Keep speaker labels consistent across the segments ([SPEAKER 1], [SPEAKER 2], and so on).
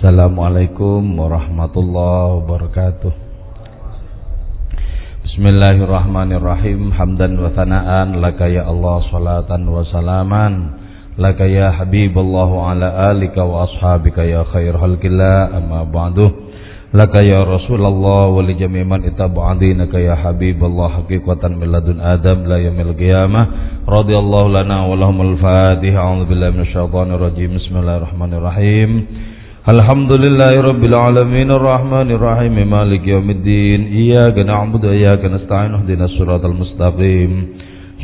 [SPEAKER 1] Assalamualaikum warahmatullahi wabarakatuh. Bismillahirrahmanirrahim. Hamdan wa thana'an Laka ya Allah salatan wa salaman Laka ya Habibullah ala alika wa ashabika ya khair halkillah Amma ba'du. Laka ya Rasulullah wa li jami' man itaba'adinaka ya Habibullah Hakikatan min ladun Adam la yamil qiyamah. Radiyallahu lana wa lahumul fatiha. A'udhu billahi minasyaitanir rajim Bismillahirrahmanirrahim الحمد لله رب العالمين الرحمن الرحيم مالك يوم الدين إياك نعبد وإياك نستعين اهدنا الصراط المستقيم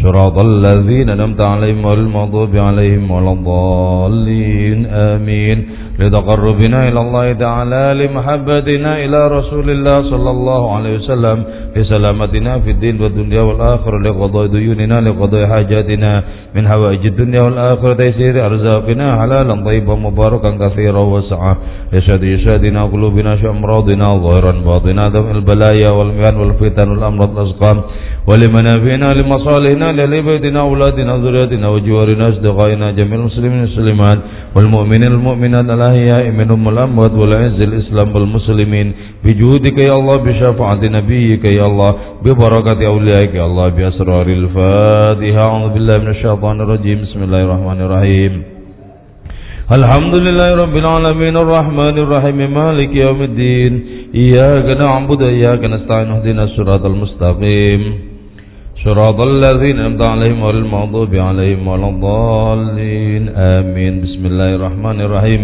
[SPEAKER 1] صراط الذين نمت عليهم والمغضوب عليهم ولا الضالين آمين لتقربنا إلى الله تعالى لمحبتنا إلى رسول الله صلى الله عليه وسلم لسلامتنا في الدين والدنيا والآخرة لقضاء ديوننا لقضاء حاجاتنا من هوائج الدنيا والآخرة تيسير أرزاقنا حلالا طيبا مباركا كثيرا وسعا يشهد يشهدنا قلوبنا شأمراضنا ظاهرا باطنا دم البلايا والميان والفتن والأمراض الأسقام ولمنافعنا لمصالحنا لعبادنا أولادنا ذرياتنا وجوارنا أصدقائنا جميع المسلمين والمسلمات والمؤمنين المؤمنات الأحياء منهم الأموات والعز الإسلام والمسلمين بجودك يا الله بشفاعة نبيك يا الله ببركة أوليائك يا الله بأسرار الفاتحة أعوذ بالله من الشيطان الرجيم بسم الله الرحمن الرحيم الحمد لله رب العالمين الرحمن الرحيم مالك يوم الدين إياك نعبد وإياك نستعين اهدنا الصراط المستقيم صراط الذين أنعمت عليهم غير المغضوب عليهم ولا الضالين آمين بسم الله الرحمن الرحيم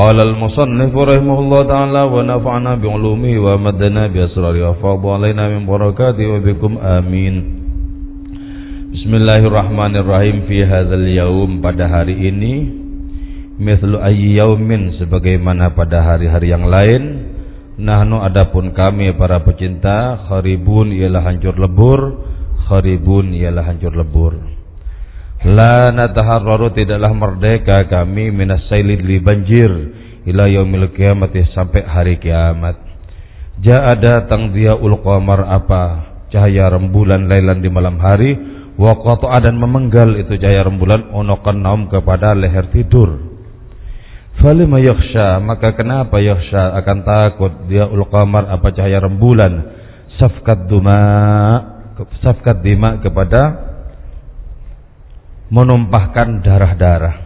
[SPEAKER 1] قال المصنف رحمه الله تعالى ونفعنا بعلومه ومدنا بأسراره وفاض علينا من بركاته وبكم آمين Bismillahirrahmanirrahim fi hadzal yaum pada hari ini mithlu ayyi yaumin sebagaimana pada hari-hari yang lain nahnu adapun kami para pecinta kharibun ialah hancur lebur kharibun ialah hancur lebur. La nataharraru tidaklah merdeka kami minas sailid li banjir ila yaumil kiamati sampai hari kiamat. Ja'a datang dia ul qamar apa? Cahaya rembulan lailan di malam hari wa qata'a dan memenggal itu cahaya rembulan onokan naum kepada leher tidur. Falima yakhsha maka kenapa yakhsha? Akan takut dia ul qamar apa cahaya rembulan? Safkat duma safkat dima kepada menumpahkan darah-darah.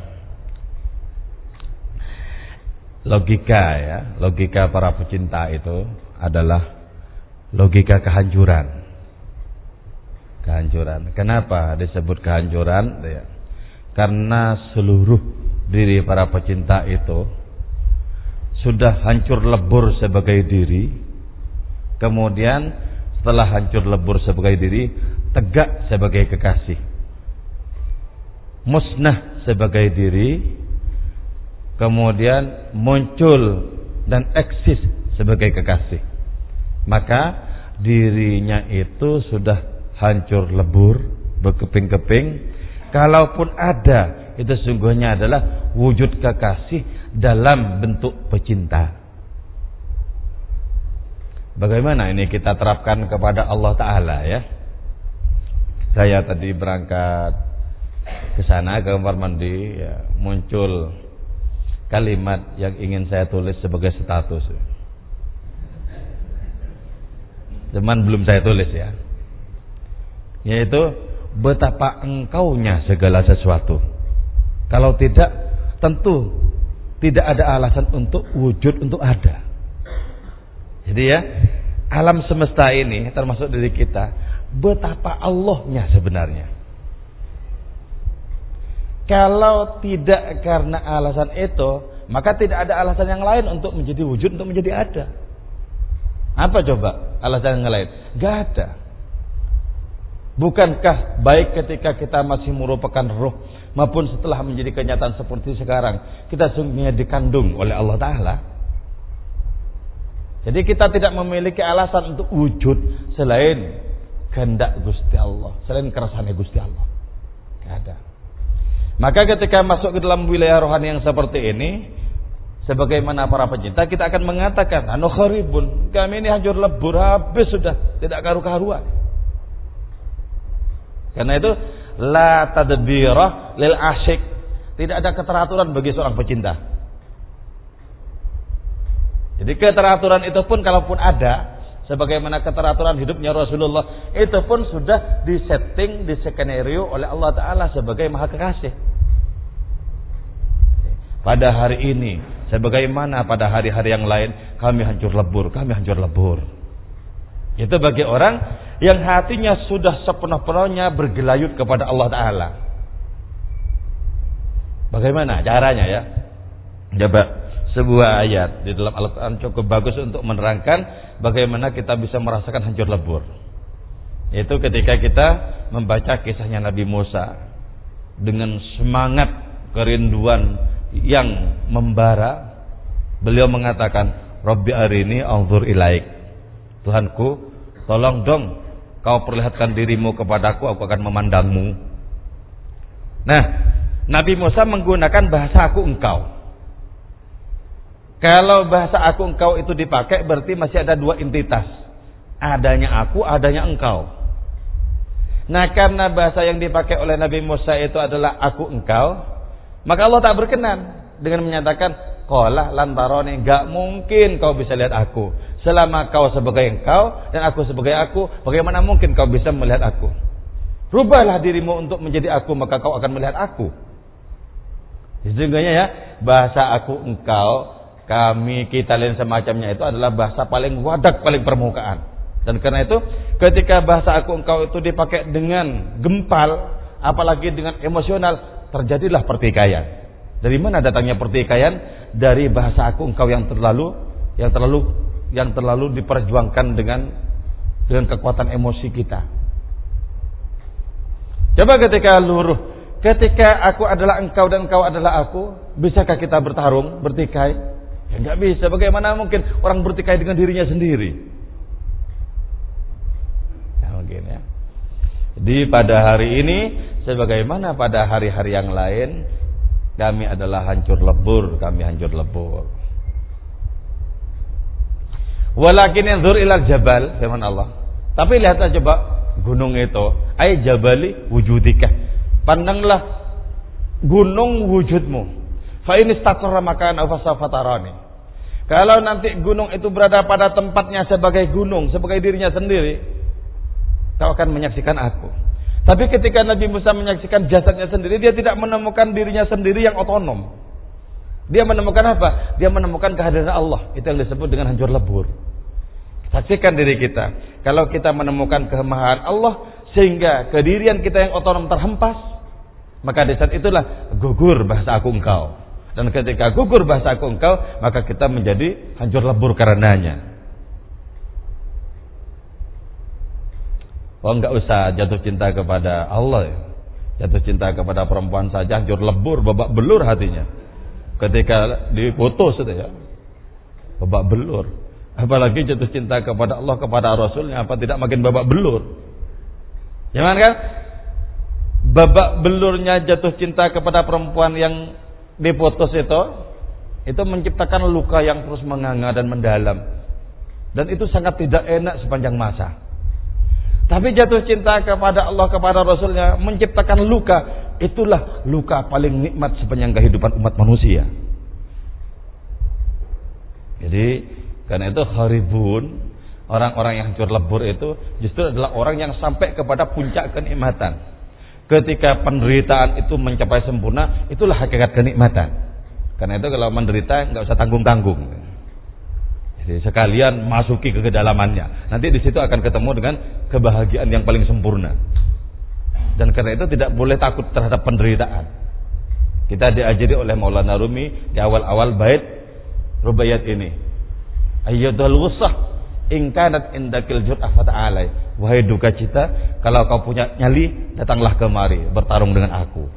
[SPEAKER 1] Logika ya, logika para pecinta itu adalah logika kehancuran. Kehancuran. Kenapa disebut kehancuran? Ya. Karena seluruh diri para pecinta itu sudah hancur lebur sebagai diri. Kemudian setelah hancur lebur sebagai diri, tegak sebagai kekasih. Musnah sebagai diri kemudian muncul dan eksis sebagai kekasih. Maka dirinya itu sudah hancur lebur berkeping-keping. Kalaupun ada itu sungguhnya adalah wujud kekasih dalam bentuk pecinta bagaimana ini kita terapkan kepada Allah Ta'ala ya saya tadi berangkat ke sana ke kamar mandi ya, muncul kalimat yang ingin saya tulis sebagai status. Cuman belum saya tulis ya. Yaitu betapa engkaunya segala sesuatu. Kalau tidak tentu tidak ada alasan untuk wujud untuk ada. Jadi ya, alam semesta ini termasuk diri kita betapa Allahnya sebenarnya. Kalau tidak karena alasan itu, maka tidak ada alasan yang lain untuk menjadi wujud, untuk menjadi ada. Apa coba alasan yang lain? Gak ada. Bukankah baik ketika kita masih merupakan roh maupun setelah menjadi kenyataan seperti sekarang, kita sungguhnya dikandung oleh Allah Ta'ala? Jadi kita tidak memiliki alasan untuk wujud selain kehendak Gusti Allah, selain kerasannya Gusti Allah. Gak ada. Maka ketika masuk ke dalam wilayah rohani yang seperti ini, sebagaimana para pecinta, kita akan mengatakan, anu kharibun, kami ini hancur lebur, habis sudah, tidak karu-karuan. Karena itu, la tadbirah lil asyik. Tidak ada keteraturan bagi seorang pecinta. Jadi keteraturan itu pun kalaupun ada, sebagaimana keteraturan hidupnya Rasulullah, itu pun sudah disetting, diskenario oleh Allah Ta'ala sebagai maha kekasih. Pada hari ini, sebagaimana pada hari-hari yang lain, kami hancur lebur, kami hancur lebur. Itu bagi orang yang hatinya sudah sepenuh-penuhnya bergelayut kepada Allah Ta'ala. Bagaimana caranya ya? Coba sebuah ayat di dalam Al-Quran cukup bagus untuk menerangkan bagaimana kita bisa merasakan hancur lebur. Itu ketika kita membaca kisahnya Nabi Musa dengan semangat kerinduan yang membara, beliau mengatakan, "Rabbi arini anzur ilaik." Tuhanku, Tolong dong kau perlihatkan dirimu kepadaku, aku akan memandangmu. Nah, Nabi Musa menggunakan bahasa aku engkau. Kalau bahasa aku engkau itu dipakai berarti masih ada dua entitas. Adanya aku, adanya engkau. Nah karena bahasa yang dipakai oleh Nabi Musa itu adalah aku engkau. Maka Allah tak berkenan dengan menyatakan Kolah lantarone Gak mungkin kau bisa lihat aku. Selama kau sebagai engkau dan aku sebagai aku, bagaimana mungkin kau bisa melihat aku? Rubahlah dirimu untuk menjadi aku, maka kau akan melihat aku. Sesungguhnya ya, bahasa aku engkau, kami, kita lain semacamnya itu adalah bahasa paling wadak, paling permukaan. Dan karena itu, ketika bahasa aku engkau itu dipakai dengan gempal, apalagi dengan emosional, terjadilah pertikaian. Dari mana datangnya pertikaian? Dari bahasa aku engkau yang terlalu yang terlalu yang terlalu diperjuangkan dengan dengan kekuatan emosi kita. Coba ketika luruh, ketika aku adalah engkau dan engkau adalah aku, bisakah kita bertarung, bertikai? Ya nggak bisa. Bagaimana mungkin orang bertikai dengan dirinya sendiri? Ya mungkin ya. Jadi pada hari ini, sebagaimana pada hari-hari yang lain, kami adalah hancur lebur, kami hancur lebur. Walakin zur ilal jabal, firman Allah. Tapi lihat aja coba gunung itu, ay jabali wujudika. Pandanglah gunung wujudmu. Fa ini makan fatarani. Kalau nanti gunung itu berada pada tempatnya sebagai gunung, sebagai dirinya sendiri, kau akan menyaksikan aku. Tapi ketika Nabi Musa menyaksikan jasadnya sendiri, dia tidak menemukan dirinya sendiri yang otonom. Dia menemukan apa? Dia menemukan kehadiran Allah. Itu yang disebut dengan hancur lebur. Saksikan diri kita. Kalau kita menemukan kemahaan Allah sehingga kedirian kita yang otonom terhempas, maka di itulah gugur bahasa aku engkau. Dan ketika gugur bahasa aku engkau, maka kita menjadi hancur lebur karenanya. Oh enggak usah jatuh cinta kepada Allah ya. Jatuh cinta kepada perempuan saja hancur lebur, babak belur hatinya. Ketika diputus itu ya. Babak belur. Apalagi jatuh cinta kepada Allah, kepada Rasulnya, apa tidak makin babak belur? Jangan kan? Babak belurnya jatuh cinta kepada perempuan yang diputus itu, itu menciptakan luka yang terus menganga dan mendalam. Dan itu sangat tidak enak sepanjang masa. Tapi jatuh cinta kepada Allah, kepada Rasulnya, menciptakan luka. Itulah luka paling nikmat sepanjang kehidupan umat manusia. Jadi karena itu haribun, orang-orang yang hancur lebur itu justru adalah orang yang sampai kepada puncak kenikmatan. Ketika penderitaan itu mencapai sempurna, itulah hakikat kenikmatan. Karena itu kalau menderita nggak usah tanggung-tanggung. Jadi sekalian masuki ke kedalamannya. Nanti di situ akan ketemu dengan kebahagiaan yang paling sempurna. Dan karena itu tidak boleh takut terhadap penderitaan. Kita diajari oleh Maulana Rumi di awal-awal bait Rubaiyat ini ayyadul wusah in kanat indakil jur'ah fata'alai wahai duka cita kalau kau punya nyali datanglah kemari bertarung dengan aku.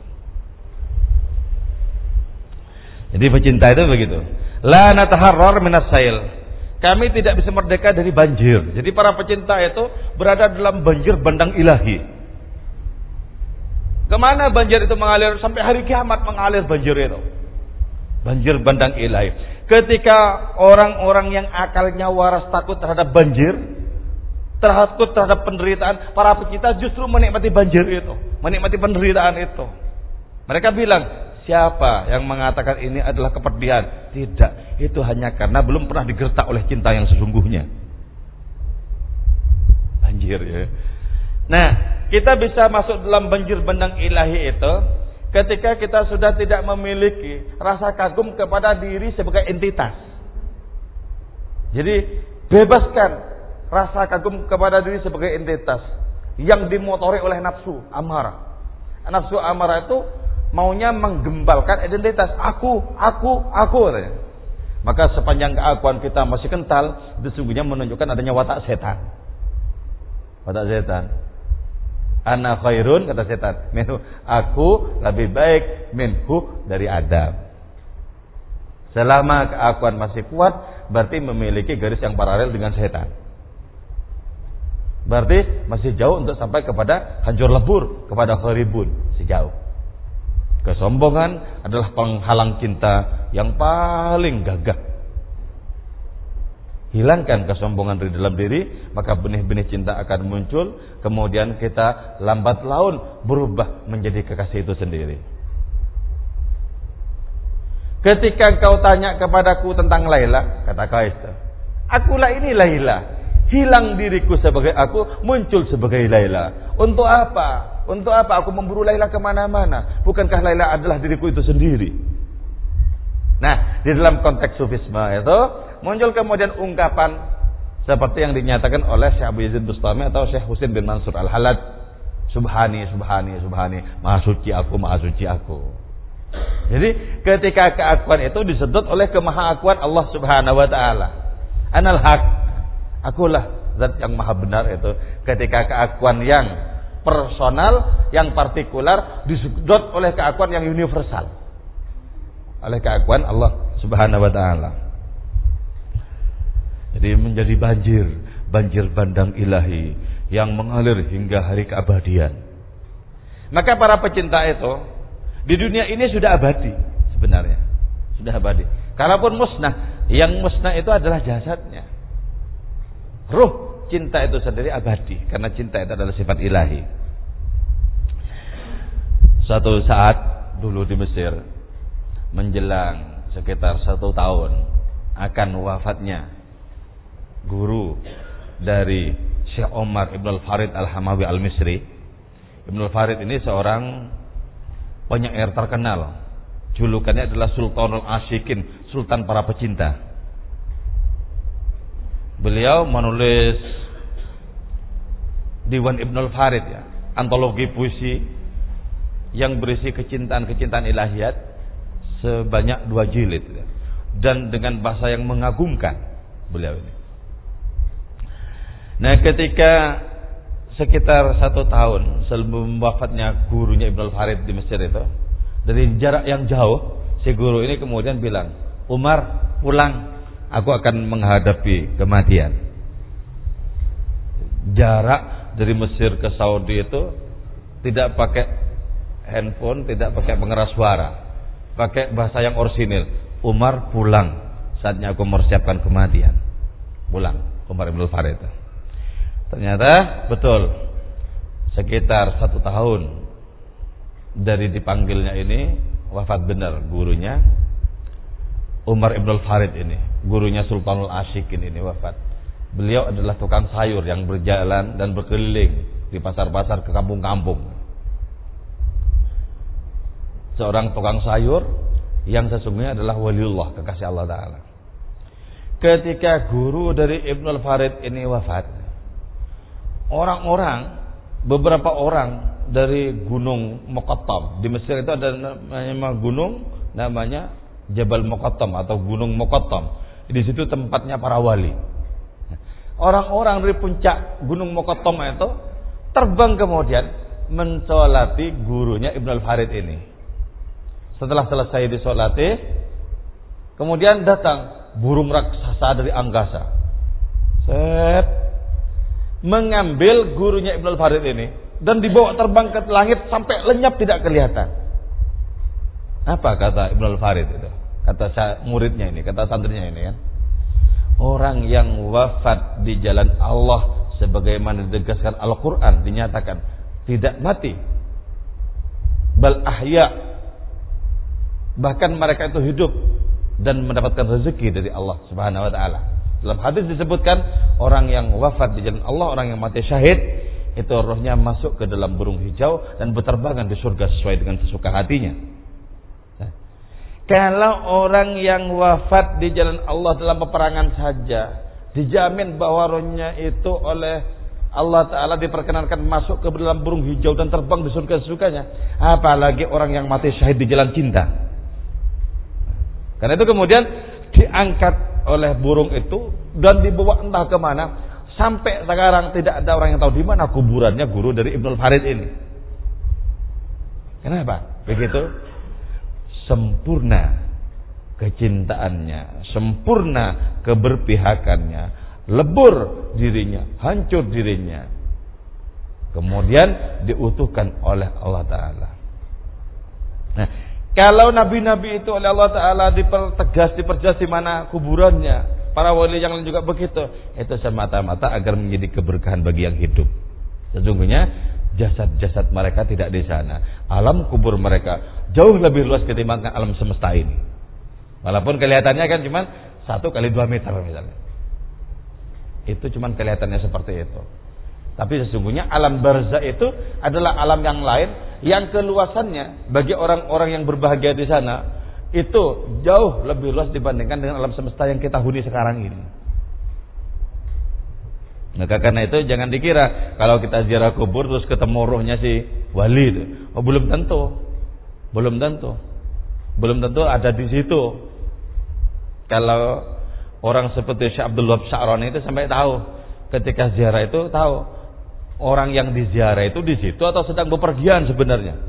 [SPEAKER 1] Jadi pecinta itu begitu. La nataharrar minas sail. Kami tidak bisa merdeka dari banjir. Jadi para pecinta itu berada dalam banjir bandang ilahi. Ke mana banjir itu mengalir? Sampai hari kiamat mengalir banjir itu. Banjir bandang ilahi. Ketika orang-orang yang akalnya waras takut terhadap banjir, takut terhadap penderitaan, para pecinta justru menikmati banjir itu, menikmati penderitaan itu. Mereka bilang, siapa yang mengatakan ini adalah kepedihan? Tidak, itu hanya karena belum pernah digertak oleh cinta yang sesungguhnya. Banjir ya. Nah, kita bisa masuk dalam banjir bandang ilahi itu ketika kita sudah tidak memiliki rasa kagum kepada diri sebagai entitas. Jadi, bebaskan rasa kagum kepada diri sebagai entitas yang dimotori oleh nafsu amarah. Nafsu amarah itu maunya menggembalkan identitas aku, aku, aku. Maka sepanjang keakuan kita masih kental, itu sungguhnya menunjukkan adanya watak setan. Watak setan. Ana khairun kata setan. Minhu aku lebih baik minhu dari Adam. Selama keakuan masih kuat, berarti memiliki garis yang paralel dengan setan. Berarti masih jauh untuk sampai kepada hancur lebur, kepada kharibun, sejauh. Kesombongan adalah penghalang cinta yang paling gagah. Hilangkan kesombongan dari dalam diri, maka benih-benih cinta akan muncul, kemudian kita lambat laun berubah menjadi kekasih itu sendiri. Ketika kau tanya kepadaku tentang Laila, kata Kais, akulah ini Laila hilang diriku sebagai aku, muncul sebagai Laila. Untuk apa? Untuk apa aku memburu Laila ke mana-mana? Bukankah Laila adalah diriku itu sendiri? Nah, di dalam konteks sufisme itu muncul kemudian ungkapan seperti yang dinyatakan oleh Syekh Abu Yazid Bustami atau Syekh Husin bin Mansur Al-Halad. Subhani, subhani, subhani. Maha suci aku, maha suci aku. Jadi ketika keakuan itu disedot oleh kemahakuan Allah Subhanahu wa taala. Anal haq Akulah zat yang maha benar itu. Ketika keakuan yang personal, yang partikular disedot oleh keakuan yang universal. Oleh keakuan Allah Subhanahu wa taala. Jadi menjadi banjir, banjir bandang ilahi yang mengalir hingga hari keabadian. Maka para pecinta itu di dunia ini sudah abadi sebenarnya. Sudah abadi. Kalaupun musnah, yang musnah itu adalah jasadnya. Ruh cinta itu sendiri abadi karena cinta itu adalah sifat ilahi. Suatu saat dulu di Mesir menjelang sekitar satu tahun akan wafatnya guru dari Syekh Omar Ibn Al-Farid Al-Hamawi Al-Misri. Ibn Al-Farid ini seorang penyair terkenal. Julukannya adalah Sultanul Asyikin, Sultan para pecinta. Beliau menulis Diwan Ibnul Farid ya, antologi puisi yang berisi kecintaan-kecintaan ilahiyat sebanyak dua jilid ya. dan dengan bahasa yang mengagumkan beliau ini. Nah, ketika sekitar satu tahun sebelum wafatnya gurunya Ibnul Farid di Mesir itu, dari jarak yang jauh, si guru ini kemudian bilang, Umar pulang aku akan menghadapi kematian. Jarak dari Mesir ke Saudi itu tidak pakai handphone, tidak pakai pengeras suara, pakai bahasa yang orsinil. Umar pulang saatnya aku mempersiapkan kematian. Pulang, Umar ibn Farid. Ternyata betul sekitar satu tahun dari dipanggilnya ini wafat benar gurunya Umar ibn Farid ini gurunya Sultanul Asyikin ini wafat. Beliau adalah tukang sayur yang berjalan dan berkeliling di pasar-pasar ke kampung-kampung. Seorang tukang sayur yang sesungguhnya adalah waliullah kekasih Allah Ta'ala. Ketika guru dari Ibn al-Farid ini wafat, orang-orang, beberapa orang dari gunung Mokottom di Mesir itu ada nama gunung namanya Jabal Mokottom atau Gunung Mokottom di situ tempatnya para wali. Orang-orang dari puncak Gunung Mokotom itu terbang kemudian mensolati gurunya Ibn Al-Farid ini. Setelah selesai disolati, kemudian datang burung raksasa dari angkasa. Mengambil gurunya Ibn Al-Farid ini dan dibawa terbang ke langit sampai lenyap tidak kelihatan. Apa kata Ibn Al-Farid itu? Kata muridnya ini, kata santrinya ini kan. Orang yang wafat di jalan Allah sebagaimana ditegaskan Al-Qur'an dinyatakan tidak mati. Bal ahya Bahkan mereka itu hidup dan mendapatkan rezeki dari Allah Subhanahu wa taala. Dalam hadis disebutkan orang yang wafat di jalan Allah, orang yang mati syahid, itu rohnya masuk ke dalam burung hijau dan berterbangan di surga sesuai dengan sesuka hatinya. Nah, kalau orang yang wafat di jalan Allah dalam peperangan saja, dijamin bahwa rohnya itu oleh Allah Ta'ala diperkenankan masuk ke dalam burung hijau dan terbang di surga sesukanya. Apalagi orang yang mati syahid di jalan cinta. Karena itu kemudian diangkat oleh burung itu dan dibawa entah ke mana sampai sekarang tidak ada orang yang tahu di mana kuburannya guru dari Ibnul Farid ini. Kenapa? Begitu sempurna kecintaannya, sempurna keberpihakannya, lebur dirinya, hancur dirinya. Kemudian diutuhkan oleh Allah Ta'ala. Nah, kalau nabi-nabi itu oleh Allah Taala dipertegas, diperjelas di mana kuburannya, para wali yang lain juga begitu. Itu semata-mata agar menjadi keberkahan bagi yang hidup. Sesungguhnya jasad-jasad mereka tidak di sana. Alam kubur mereka jauh lebih luas ketimbang alam semesta ini. Walaupun kelihatannya kan cuma satu kali dua meter misalnya. Itu cuma kelihatannya seperti itu. Tapi sesungguhnya alam barzah itu adalah alam yang lain yang keluasannya bagi orang-orang yang berbahagia di sana itu jauh lebih luas dibandingkan dengan alam semesta yang kita huni sekarang ini. Maka karena itu jangan dikira kalau kita ziarah kubur terus ketemu rohnya si wali itu. Oh, belum tentu. Belum tentu. Belum tentu ada di situ. Kalau orang seperti Syekh Abdul Wahab Sya'rani itu sampai tahu ketika ziarah itu tahu orang yang diziarah itu di situ atau sedang bepergian sebenarnya.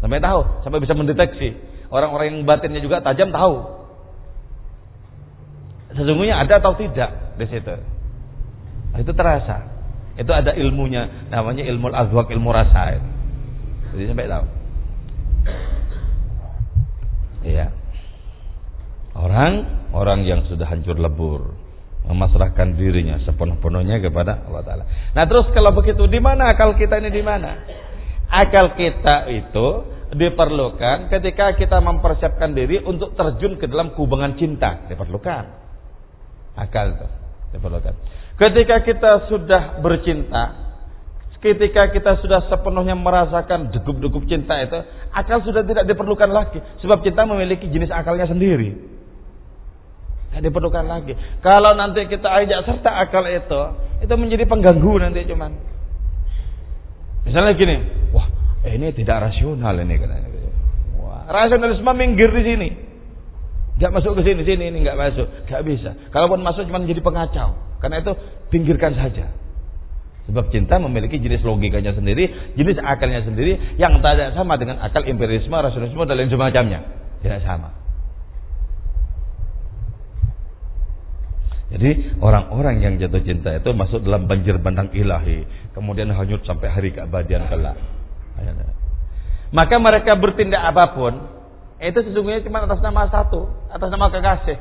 [SPEAKER 1] Sampai tahu, sampai bisa mendeteksi. Orang-orang yang batinnya juga tajam tahu. Sesungguhnya ada atau tidak di situ. Nah, itu terasa. Itu ada ilmunya, namanya ilmu azwaq, ilmu rasa. Jadi sampai tahu. Iya. Orang orang yang sudah hancur lebur, memasrahkan dirinya sepenuh-penuhnya kepada Allah Taala. Nah terus kalau begitu di mana akal kita ini di mana? Akal kita itu diperlukan ketika kita mempersiapkan diri untuk terjun ke dalam kubangan cinta. Diperlukan. Akal itu diperlukan. Ketika kita sudah bercinta ketika kita sudah sepenuhnya merasakan degup-degup cinta itu akal sudah tidak diperlukan lagi. Sebab cinta memiliki jenis akalnya sendiri tidak diperlukan lagi. Kalau nanti kita ajak serta akal itu, itu menjadi pengganggu nanti cuman. Misalnya gini, wah ini tidak rasional ini katanya. Wah, rasionalisme minggir di sini. Gak masuk ke sini, sini ini gak masuk, gak bisa. Kalaupun masuk cuma menjadi pengacau. Karena itu pinggirkan saja. Sebab cinta memiliki jenis logikanya sendiri, jenis akalnya sendiri yang tidak sama dengan akal empirisme, rasionalisme dan lain semacamnya. Tidak sama. Jadi orang-orang yang jatuh cinta itu masuk dalam banjir bandang ilahi, kemudian hanyut sampai hari keabadian kelak. Maka mereka bertindak apa pun, itu sesungguhnya cuma atas nama satu, atas nama kekasih.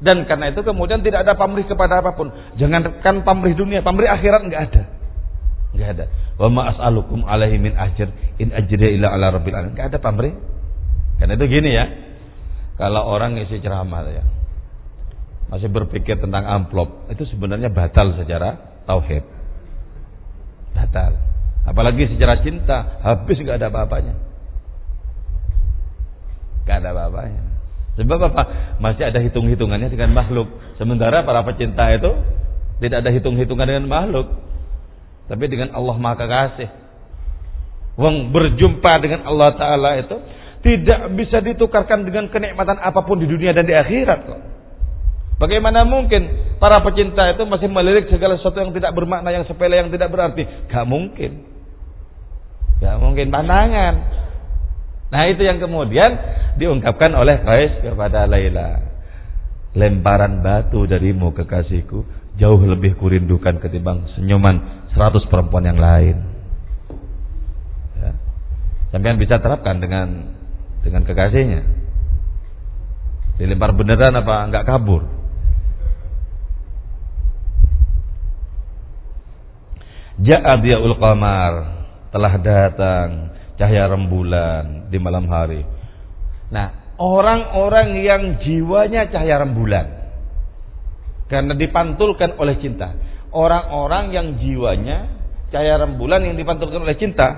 [SPEAKER 1] Dan karena itu kemudian tidak ada pamrih kepada apa pun. Jangankan pamrih dunia, pamrih akhirat nggak ada. Nggak ada. Wa ma as'alukum alaihi min ajr in ajriya illa ala rabbil alamin. Nggak ada pamrih. Karena itu gini ya. Kalau orang ngisi ceramah ya masih berpikir tentang amplop, itu sebenarnya batal secara tauhid. Batal. Apalagi secara cinta, habis nggak ada apa-apanya. Nggak ada apa-apanya. Sebab apa? Masih ada hitung-hitungannya dengan makhluk. Sementara para pecinta itu tidak ada hitung-hitungan dengan makhluk. Tapi dengan Allah Maha Kasih. Wong berjumpa dengan Allah Ta'ala itu tidak bisa ditukarkan dengan kenikmatan apa pun di dunia dan di akhirat kok. Bagaimana mungkin para pecinta itu masih melirik segala sesuatu yang tidak bermakna, yang sepele, yang tidak berarti? Gak mungkin. Gak mungkin pandangan. Nah itu yang kemudian diungkapkan oleh Qais kepada Laila. Lemparan batu darimu kekasihku jauh lebih kurindukan ketimbang senyuman seratus perempuan yang lain. Ya. Sampai bisa terapkan dengan dengan kekasihnya. Dilempar beneran apa enggak kabur? Ja'a diyaul qamar telah datang cahaya rembulan di malam hari. Nah, orang-orang yang jiwanya cahaya rembulan karena dipantulkan oleh cinta. Orang-orang yang jiwanya cahaya rembulan yang dipantulkan oleh cinta,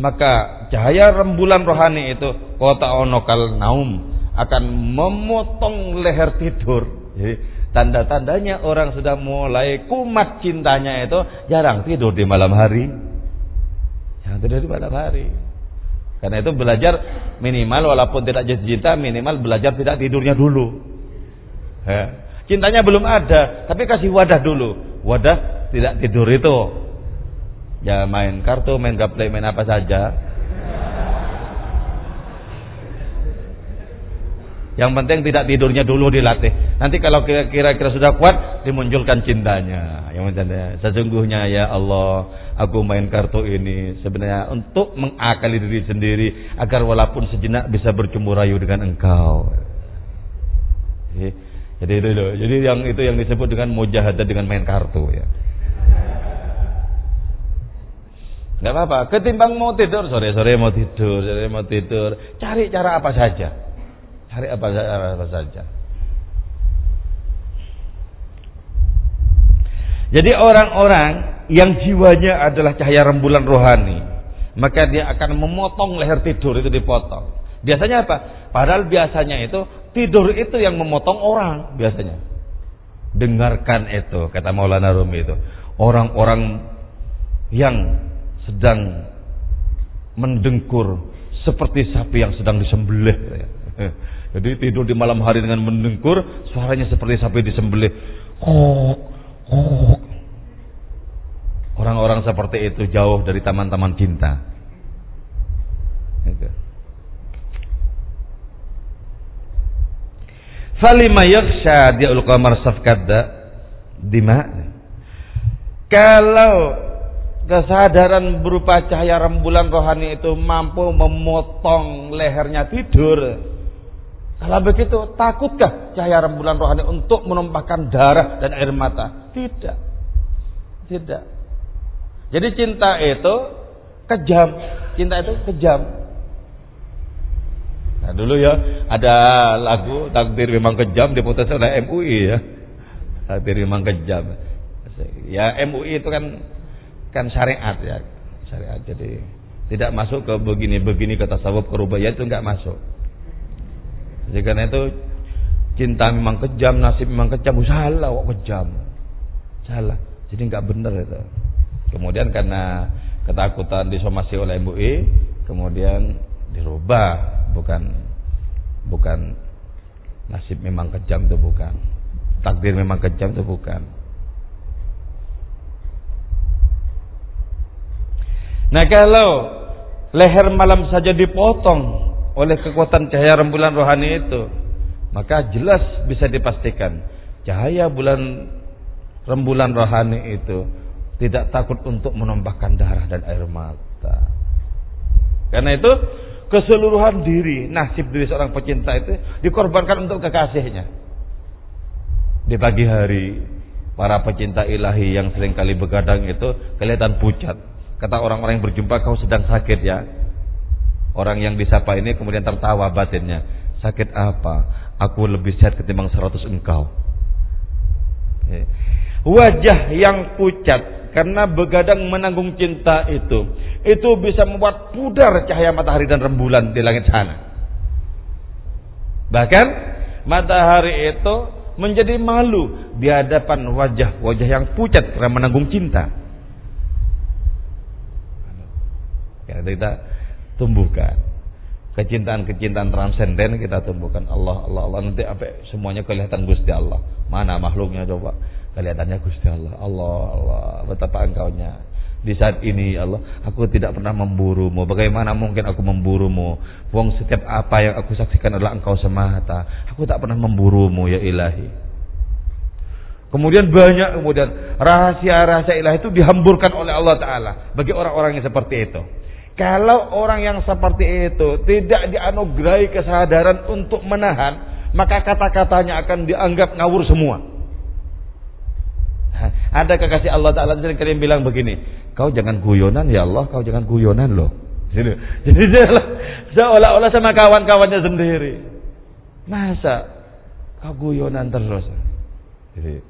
[SPEAKER 1] maka cahaya rembulan rohani itu kota onokal naum akan memotong leher tidur. Jadi tanda-tandanya orang sudah mulai kumat cintanya itu jarang tidur di malam hari. Jarang tidur di malam hari. Karena itu belajar minimal walaupun tidak jatuh cinta minimal belajar tidak tidurnya dulu. Ya. Cintanya belum ada, tapi kasih wadah dulu. Wadah tidak tidur itu. Ya main kartu, main gaple, main apa saja Yang penting tidak tidurnya dulu dilatih. Nanti kalau kira-kira sudah kuat, dimunculkan cintanya. Yang penting sesungguhnya ya Allah, aku main kartu ini sebenarnya untuk mengakali diri sendiri agar walaupun sejenak bisa bercumbu rayu dengan engkau. Jadi, itu loh. Jadi yang itu yang disebut dengan mujahadah dengan main kartu ya. Gak apa-apa. Ketimbang mau tidur sore-sore mau tidur, sore mau tidur, cari cara apa saja Hari apa, apa saja. Jadi orang-orang yang jiwanya adalah cahaya rembulan rohani, maka dia akan memotong leher tidur itu dipotong. Biasanya apa? Padahal biasanya itu tidur itu yang memotong orang biasanya. Dengarkan itu kata Maulana Rumi itu. Orang-orang yang sedang mendengkur seperti sapi yang sedang disembelih. Jadi tidur di malam hari dengan mendengkur, suaranya seperti sapi disembelih. Kok, kok. Orang-orang seperti itu jauh dari taman-taman cinta. Gitu. Falima yaksha di'ul qamar safkadda dima. Kalau kesadaran berupa cahaya rembulan rohani itu mampu memotong lehernya tidur, kalau begitu, takutkah cahaya rembulan rohani untuk menumpahkan darah dan air mata? Tidak. Tidak. Jadi cinta itu kejam. Cinta itu kejam. Nah dulu ya ada lagu takdir memang kejam diputus oleh MUI ya. Takdir memang kejam. Ya MUI itu kan kan syariat ya. Syariat jadi tidak masuk ke begini-begini kata tasawuf ke rubaya itu enggak masuk. Jadi karena itu cinta memang kejam, nasib memang kejam, salah kok kejam. Salah. Jadi nggak benar itu. Kemudian karena ketakutan disomasi oleh MUI, kemudian dirubah, bukan bukan nasib memang kejam itu bukan. Takdir memang kejam itu bukan. Nah kalau leher malam saja dipotong oleh kekuatan cahaya rembulan rohani itu maka jelas bisa dipastikan cahaya bulan rembulan rohani itu tidak takut untuk menumpahkan darah dan air mata. Karena itu keseluruhan diri nasib diri seorang pecinta itu dikorbankan untuk kekasihnya. Di pagi hari para pecinta ilahi yang sering kali begadang itu kelihatan pucat. Kata orang-orang yang berjumpa kau sedang sakit ya Orang yang disapa ini kemudian tertawa batinnya. Sakit apa? Aku lebih sehat ketimbang seratus engkau. Wajah yang pucat karena begadang menanggung cinta itu, itu bisa membuat pudar cahaya matahari dan rembulan di langit sana. Bahkan matahari itu menjadi malu di hadapan wajah-wajah yang pucat karena menanggung cinta. Ya, kita tumbuhkan. Kecintaan-kecintaan transenden kita tumbuhkan. Allah Allah Allah. Nanti apa semuanya kelihatan Gusti Allah. Mana makhluknya coba? Kelihatannya Gusti Allah. Allah Allah. Betapa engkaunya. Di saat ini ya Allah aku tidak pernah memburumu. Bagaimana mungkin aku memburumu? Wong setiap apa yang aku saksikan adalah engkau semata. Aku tak pernah memburumu ya ilahi. Kemudian banyak kemudian rahasia-rahasia ilahi itu dihamburkan oleh Allah Ta'ala bagi orang-orang yang seperti itu. Kalau orang yang seperti itu tidak dianugerahi kesadaran untuk menahan, maka kata-katanya akan dianggap ngawur semua. Ada kekasih Allah Ta'ala sering kalian bilang begini, kau jangan guyonan ya Allah, kau jangan guyonan loh. Jadi dia seolah-olah sama kawan-kawannya sendiri. Masa kau guyonan terus? Jadi,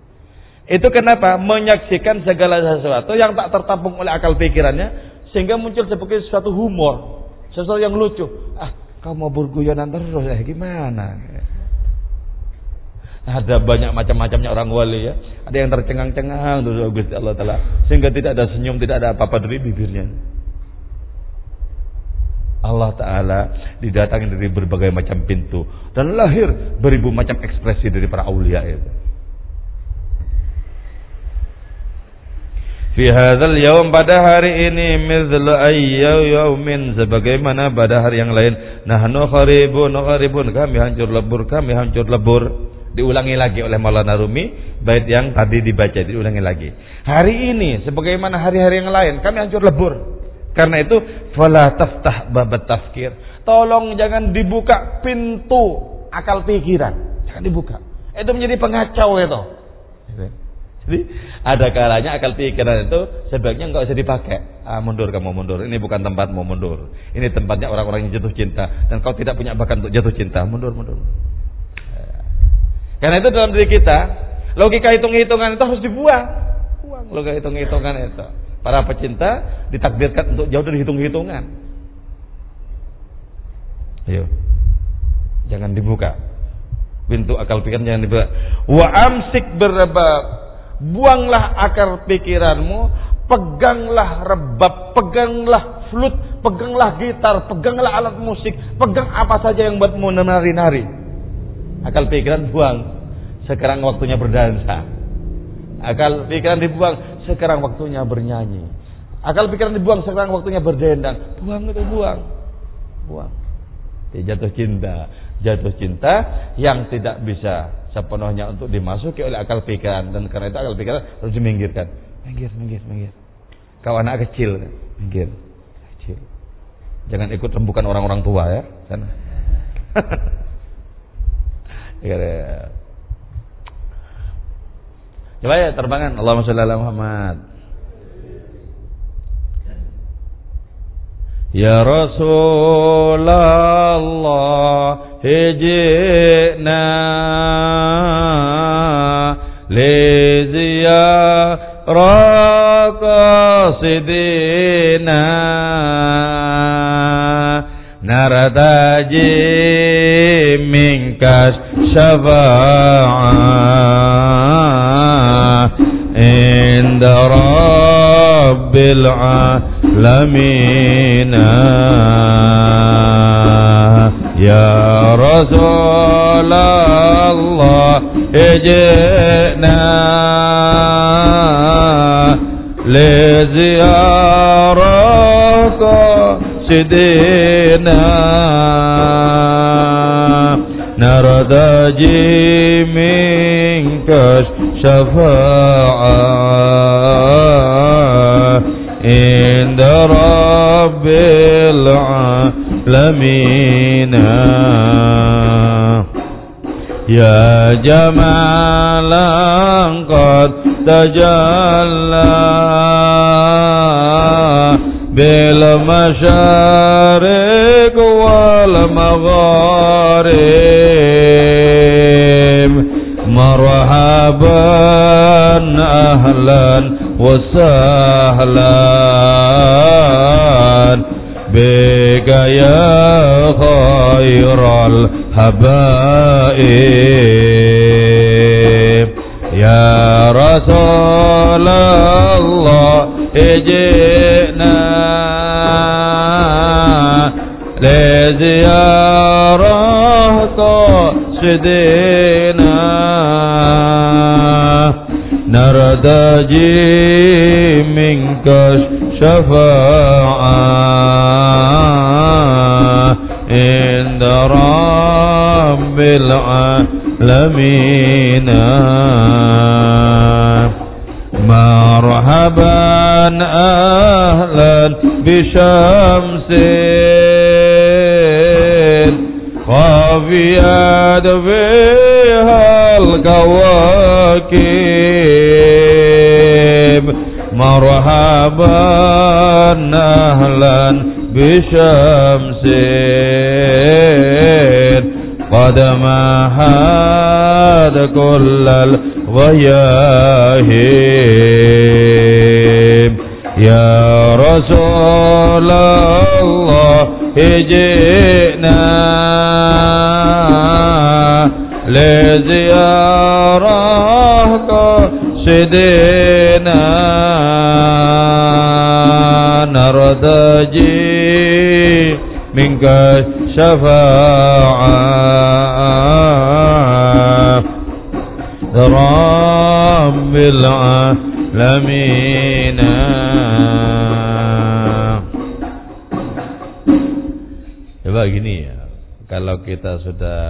[SPEAKER 1] itu kenapa menyaksikan segala sesuatu yang tak tertampung oleh akal pikirannya sehingga muncul sebagai suatu humor, sesuatu yang lucu. Ah, kau mau berguyonan terus ya gimana? Ada banyak macam-macamnya orang wali ya. Ada yang tercengang-cengang terus Gusti Allah taala sehingga tidak ada senyum, tidak ada apa-apa dari bibirnya. Allah Ta'ala didatangi dari berbagai macam pintu dan lahir beribu macam ekspresi dari para aulia itu. Fi hadzal yaum pada hari ini mithlu ayyaw yaumin sebagaimana pada hari yang lain. Nahnu kharibun kharibun kami hancur lebur kami hancur lebur. Diulangi lagi oleh Maulana Rumi bait yang tadi dibaca diulangi lagi. Hari ini sebagaimana hari-hari yang lain kami hancur lebur. Karena itu fala taftah babat tafkir tolong jangan dibuka pintu akal pikiran. Jangan dibuka. Itu menjadi pengacau itu jadi ada kalanya akal pikiran itu sebaiknya nggak usah dipakai ah, mundur kamu mundur ini bukan tempat mau mundur ini tempatnya orang-orang yang jatuh cinta dan kau tidak punya bakat untuk jatuh cinta mundur mundur karena itu dalam diri kita, logika hitung-hitungan itu harus dibuang. Buang logika hitung-hitungan itu. Para pecinta ditakdirkan untuk jauh dari hitung-hitungan. Ayo. Jangan dibuka. Pintu akal pikiran jangan dibuka. Wa amsik berebab. Buanglah akar pikiranmu, peganglah rebab, peganglah flute, peganglah gitar, peganglah alat musik, pegang apa saja yang buatmu menari-nari Akal pikiran buang. Sekarang waktunya berdansa. Akal pikiran dibuang. Sekarang waktunya bernyanyi. Akal pikiran dibuang. Sekarang waktunya berdendang. Buang itu buang. Buang. Dia jatuh cinta. Jatuh cinta yang tidak bisa sepenuhnya untuk dimasuki oleh akal pikiran. Dan karena itu akal pikiran harus diminggirkan. Minggir, minggir, minggir. Kau anak kecil. Minggir. Kecil. Jangan ikut rembukan orang-orang tua ya. Sana. Ya, ya. Coba ya terbangan Allahumma sholli ala Muhammad. Ya Rasulullah hijina li ziyaraka sidina naradaji minkas الشفاعة عند رب العالمين. يا رسول الله اجئنا لزيارة سيدنا نرتجي منك الشفاعة عند رب العالمين. يا جمالا قد تجلى. بالمشارق والمغارب مرحبا أهلا وسهلا. بك يا خير الحبائب يا رسول الله اجئنا لزيارة قاصدنا نرتجي منك الشفاعة عند رب العالمين. مرحبا أهلا بشمس. خافيات فيها الكواكب. مرحبا أهلا بشمس. قد مهد كل الغياهب يا رسول الله جئنا لزيارة قصدنا نرتجي منك شفاعة رب العالمين Coba gini ya, kalau kita sudah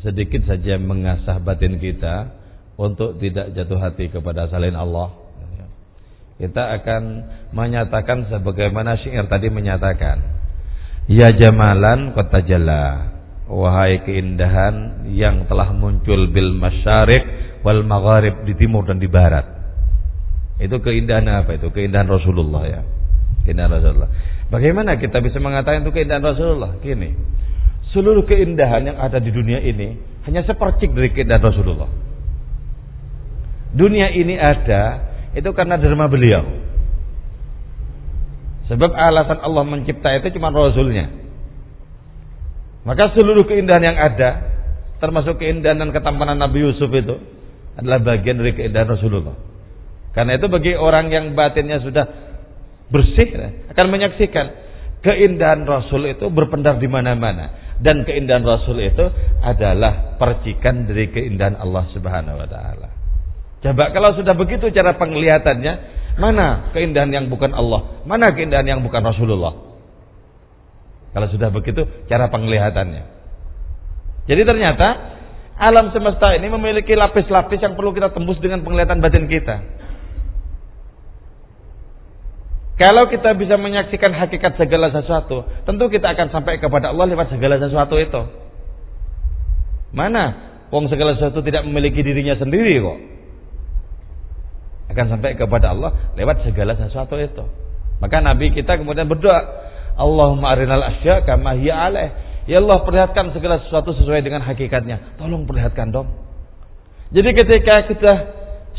[SPEAKER 1] sedikit saja mengasah batin kita untuk tidak jatuh hati kepada selain Allah, kita akan menyatakan sebagaimana syair tadi menyatakan, Ya jamalan kota jala, wahai keindahan yang telah muncul bil masyarik wal magharib di timur dan di barat. Itu keindahan apa itu? Keindahan Rasulullah ya. Keindahan Rasulullah. Bagaimana kita bisa mengatakan itu keindahan Rasulullah? Gini, seluruh keindahan yang ada di dunia ini hanya sepercik dari keindahan Rasulullah. Dunia ini ada itu karena derma beliau. Sebab alasan Allah mencipta itu cuma Rasulnya. Maka seluruh keindahan yang ada, termasuk keindahan dan ketampanan Nabi Yusuf itu, adalah bagian dari keindahan Rasulullah. Karena itu bagi orang yang batinnya sudah bersih akan menyaksikan keindahan Rasul itu berpendar di mana-mana dan keindahan Rasul itu adalah percikan dari keindahan Allah Subhanahu wa taala. Coba kalau sudah begitu cara penglihatannya, mana keindahan yang bukan Allah, mana keindahan yang bukan Rasulullah? Kalau sudah begitu cara penglihatannya. Jadi ternyata alam semesta ini memiliki lapis-lapis yang perlu kita tembus dengan penglihatan batin kita. Kalau kita bisa menyaksikan hakikat segala sesuatu, tentu kita akan sampai kepada Allah lewat segala sesuatu itu. Mana? Wong segala sesuatu tidak memiliki dirinya sendiri kok. Akan sampai kepada Allah lewat segala sesuatu itu. Maka Nabi kita kemudian berdoa, Allahumma arinal asya kama hiya alaih. Ya Allah perlihatkan segala sesuatu sesuai dengan hakikatnya. Tolong perlihatkan dong. Jadi ketika kita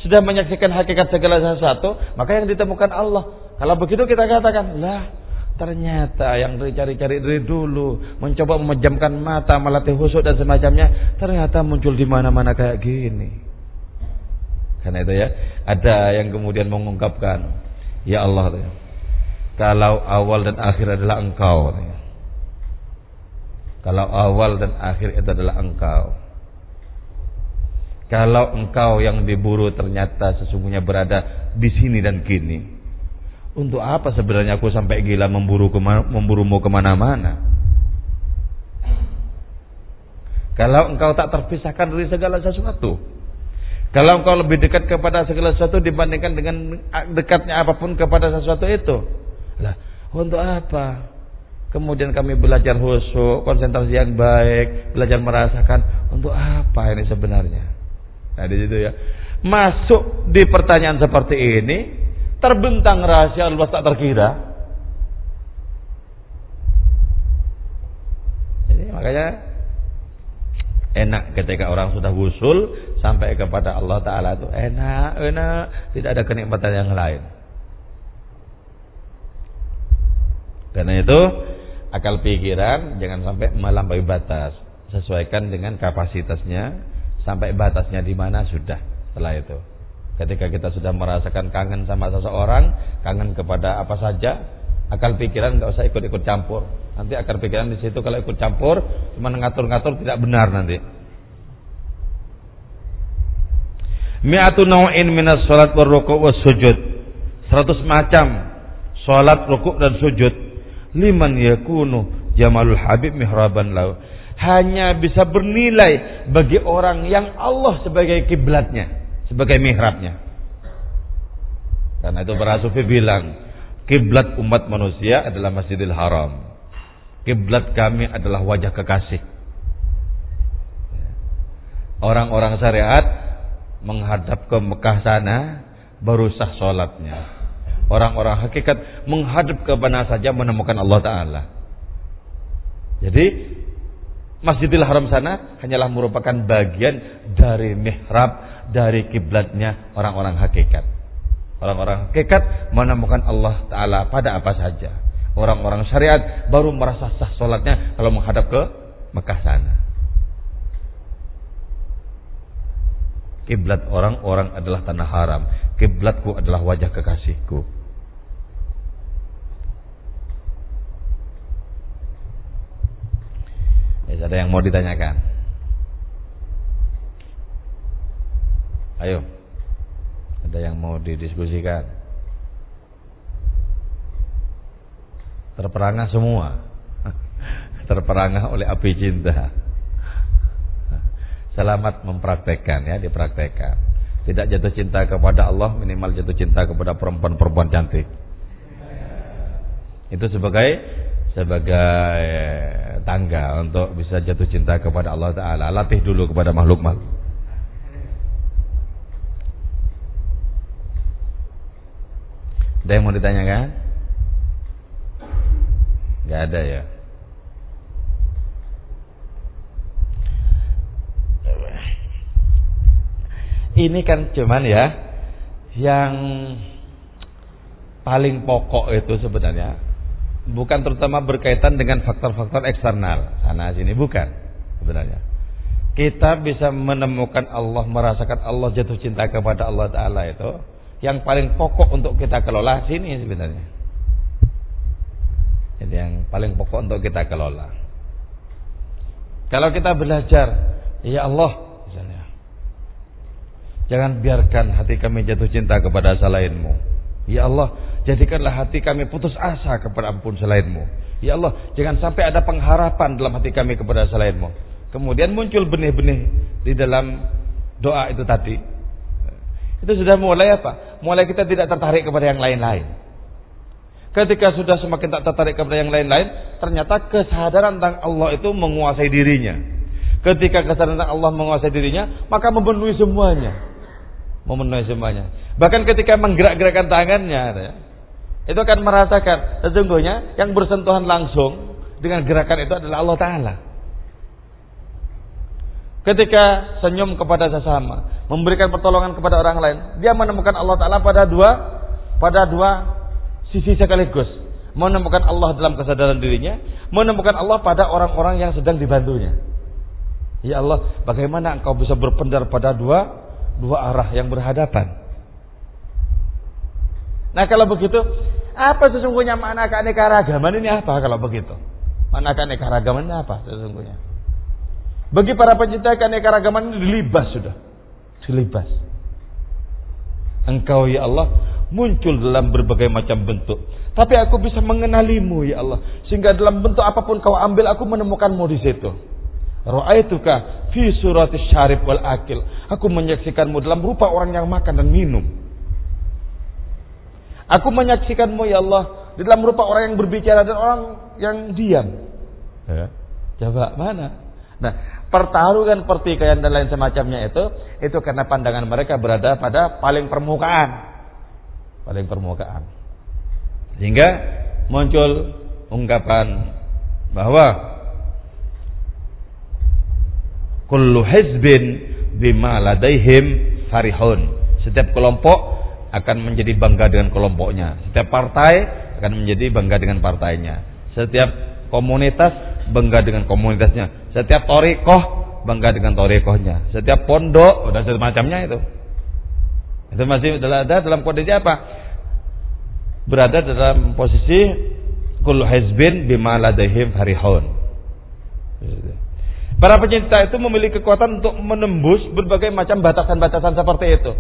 [SPEAKER 1] sudah menyaksikan hakikat segala sesuatu, maka yang ditemukan Allah. Kalau begitu kita katakan, lah ternyata yang dicari-cari dari dulu, mencoba memejamkan mata, melatih husuk dan semacamnya, ternyata muncul di mana-mana kayak gini. Karena itu ya, ada yang kemudian mengungkapkan, ya Allah, ya, kalau awal dan akhir adalah Engkau. Kalau awal dan akhir itu adalah Engkau. Kalau engkau yang diburu ternyata sesungguhnya berada di sini dan kini. Untuk apa sebenarnya aku sampai gila memburu kema memburumu ke mana-mana? Kalau engkau tak terpisahkan dari segala sesuatu. Kalau engkau lebih dekat kepada segala sesuatu dibandingkan dengan dekatnya apa pun kepada sesuatu itu. Lah, untuk apa? Kemudian kami belajar husuk, konsentrasi yang baik, belajar merasakan untuk apa ini sebenarnya? Nah, di situ ya. Masuk di pertanyaan seperti ini, terbentang rahasia luas tak terkira. Jadi makanya enak ketika orang sudah wusul sampai kepada Allah Taala itu enak, enak, tidak ada kenikmatan yang lain. Karena itu akal pikiran jangan sampai melampaui batas, sesuaikan dengan kapasitasnya sampai batasnya di mana sudah setelah itu. Ketika kita sudah merasakan kangen sama seseorang, kangen kepada apa saja, akal pikiran nggak usah ikut-ikut campur. Nanti akal pikiran di situ kalau ikut campur, cuma ngatur-ngatur tidak benar nanti. Mi'atu naw'in minas salat war ruku' was sujud. 100 macam salat, rukuk dan sujud. Liman yakunu jamalul habib mihraban lau. Hanya bisa bernilai bagi orang yang Allah sebagai kiblatnya sebagai mihrabnya. Karena itu para sufi bilang, kiblat umat manusia adalah Masjidil Haram. Kiblat kami adalah wajah kekasih. Orang-orang syariat menghadap ke Mekah sana baru sah sholatnya. Orang-orang hakikat menghadap ke mana saja menemukan Allah Ta'ala. Jadi Masjidil Haram sana hanyalah merupakan bagian dari mihrab, dari kiblatnya orang-orang hakikat. Orang-orang hakikat menemukan Allah Ta'ala pada apa saja. Orang-orang syariat baru merasa sah sholatnya kalau menghadap ke Mekah sana. Kiblat orang-orang adalah tanah haram. Kiblatku adalah wajah kekasihku. Ya, ada yang mau ditanyakan? Ayo. Ada yang mau didiskusikan? Terperangah semua. Terperangah oleh api cinta. Selamat mempraktekkan ya, dipraktekkan. Tidak jatuh cinta kepada Allah, minimal jatuh cinta kepada perempuan-perempuan cantik. Itu sebagai sebagai tangga untuk bisa jatuh cinta kepada Allah Taala. Latih dulu kepada makhluk makhluk. Ada yang mau ditanyakan? Gak ada ya. Ini kan cuman ya yang paling pokok itu sebenarnya. Bukan terutama berkaitan dengan faktor-faktor eksternal. Sana sini bukan sebenarnya. Kita bisa menemukan Allah merasakan Allah jatuh cinta kepada Allah Taala itu yang paling pokok untuk kita kelola sini sebenarnya. Jadi yang paling pokok untuk kita kelola. Kalau kita belajar ya Allah jangan biarkan hati kami jatuh cinta kepada selainmu Ya Allah, jadikanlah hati kami putus asa kepada ampun selainmu. Ya Allah, jangan sampai ada pengharapan dalam hati kami kepada selainmu. Kemudian muncul benih-benih di dalam doa itu tadi. Itu sudah mulai apa? Mulai kita tidak tertarik kepada yang lain-lain. Ketika sudah semakin tak tertarik kepada yang lain-lain, ternyata kesadaran tentang Allah itu menguasai dirinya. Ketika kesadaran tentang Allah menguasai dirinya, maka memenuhi semuanya memenuhi semuanya. Bahkan ketika menggerak-gerakkan tangannya, ya, itu akan merasakan sesungguhnya yang bersentuhan langsung dengan gerakan itu adalah Allah Taala. Ketika senyum kepada sesama, memberikan pertolongan kepada orang lain, dia menemukan Allah Taala pada dua pada dua sisi sekaligus. Menemukan Allah dalam kesadaran dirinya, menemukan Allah pada orang-orang yang sedang dibantunya. Ya Allah, bagaimana engkau bisa berpendar pada dua dua arah yang berhadapan. Nah kalau begitu, apa sesungguhnya makna keanekaragaman ini apa kalau begitu? Makna keanekaragaman ini apa sesungguhnya? Bagi para pencinta keanekaragaman ini dilibas sudah. Dilibas. Engkau ya Allah muncul dalam berbagai macam bentuk. Tapi aku bisa mengenalimu ya Allah. Sehingga dalam bentuk apa pun kau ambil aku menemukanmu di situ. Ra'aituka fi surati syarib wal akil. Aku menyaksikanmu dalam rupa orang yang makan dan minum. Aku menyaksikanmu ya Allah di dalam rupa orang yang berbicara dan orang yang diam. Ya. Coba mana? Nah, pertarungan pertikaian dan lain semacamnya itu itu karena pandangan mereka berada pada paling permukaan. Paling permukaan. Sehingga muncul ungkapan bahwa kullu hizbin bima ladaihim farihun. Setiap kelompok akan menjadi bangga dengan kelompoknya. Setiap partai akan menjadi bangga dengan partainya. Setiap komunitas bangga dengan komunitasnya. Setiap torikoh bangga dengan torikohnya. Setiap pondok dan semacamnya itu. Itu masih ada dalam kondisi apa? Berada dalam posisi kullu hizbin bima ladaihim farihun. Para pencinta itu memiliki kekuatan untuk menembus berbagai macam batasan-batasan seperti itu.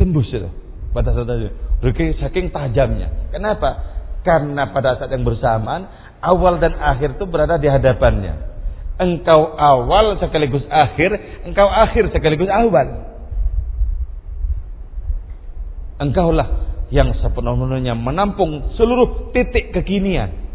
[SPEAKER 1] Tembus itu. Batasan tadi. Saking tajamnya. Kenapa? Karena pada saat yang bersamaan awal dan akhir itu berada di hadapannya. Engkau awal sekaligus akhir, engkau akhir sekaligus awal. Engkaulah yang sepenuhnya menampung seluruh titik kekinian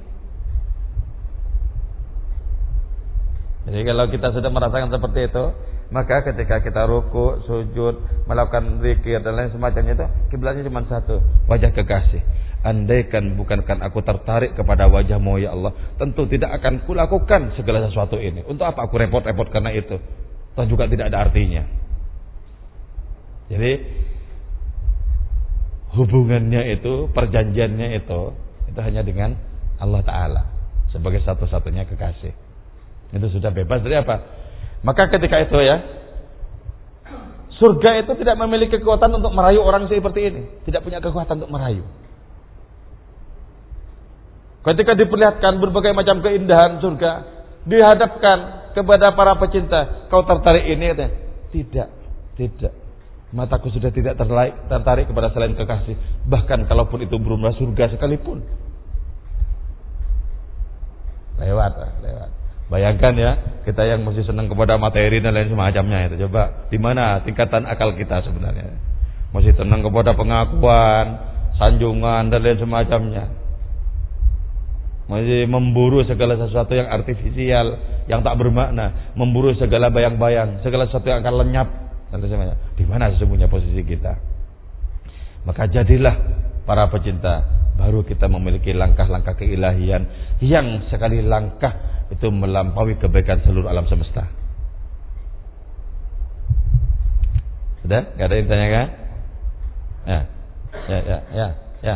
[SPEAKER 1] Jadi kalau kita sudah merasakan seperti itu, maka ketika kita ruku, sujud, melakukan zikir dan lain semacamnya itu, kiblatnya cuma satu, wajah kekasih. andaikan bukankan aku tertarik kepada wajahmu ya Allah, tentu tidak akan kulakukan segala sesuatu ini. Untuk apa aku repot-repot karena itu? Toh juga tidak ada artinya. Jadi hubungannya itu, perjanjiannya itu, itu hanya dengan Allah Ta'ala sebagai satu-satunya kekasih. Itu sudah bebas dari apa? Maka ketika itu ya, surga itu tidak memiliki kekuatan untuk merayu orang seperti ini. Tidak punya kekuatan untuk merayu. Ketika diperlihatkan berbagai macam keindahan surga, dihadapkan kepada para pecinta, kau tertarik ini? Tidak, tidak. Mataku sudah tidak tertarik, tertarik kepada selain kekasih. Bahkan kalaupun itu berumrah surga sekalipun. Lewat, lewat. Bayangkan ya, kita yang masih senang kepada materi dan lain semacamnya itu. Coba, di mana tingkatan akal kita sebenarnya? Masih senang kepada pengakuan, sanjungan dan lain semacamnya masih memburu segala sesuatu yang artifisial, yang tak bermakna, memburu segala bayang-bayang, segala sesuatu yang akan lenyap. Di mana sesungguhnya posisi kita? Maka jadilah para pecinta, baru kita memiliki langkah-langkah keilahian yang sekali langkah itu melampaui kebaikan seluruh alam semesta. Sudah? Gak ada yang tanya kan? Ya, ya, ya, ya, ya.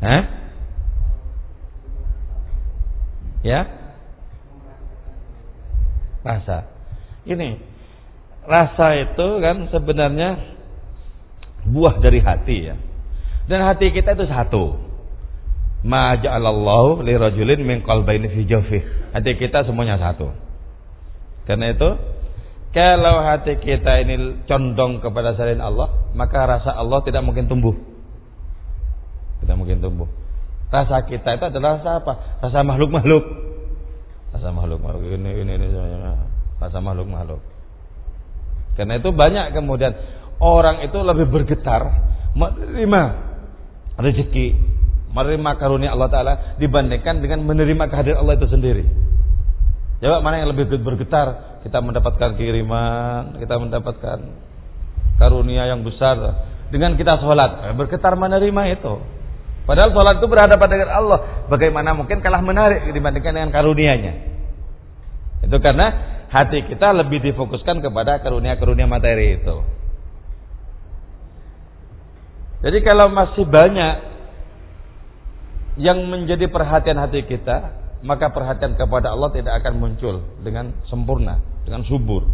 [SPEAKER 1] Hah? Ya? Rasa. Ini rasa itu kan sebenarnya buah dari hati ya. Dan hati kita itu satu. Ma ja'alallahu li rajulin min qalbaini fi jawfih. Hati kita semuanya satu. Karena itu kalau hati kita ini condong kepada selain Allah, maka rasa Allah tidak mungkin tumbuh. Tidak mungkin tumbuh. Rasa kita itu adalah rasa apa? Rasa makhluk-makhluk. Rasa makhluk-makhluk ini ini ini rasa makhluk-makhluk. Karena itu banyak kemudian orang itu lebih bergetar menerima rezeki, menerima karunia Allah taala dibandingkan dengan menerima kehadiran Allah itu sendiri. Jawab mana yang lebih bergetar? Kita mendapatkan kiriman, kita mendapatkan karunia yang besar dengan kita sholat, bergetar menerima itu. Padahal sholat itu berhadapan dengan Allah. Bagaimana mungkin kalah menarik dibandingkan dengan karunianya? Itu karena hati kita lebih difokuskan kepada karunia-karunia materi itu. Jadi kalau masih banyak yang menjadi perhatian hati kita, maka perhatian kepada Allah tidak akan muncul dengan sempurna, dengan subur.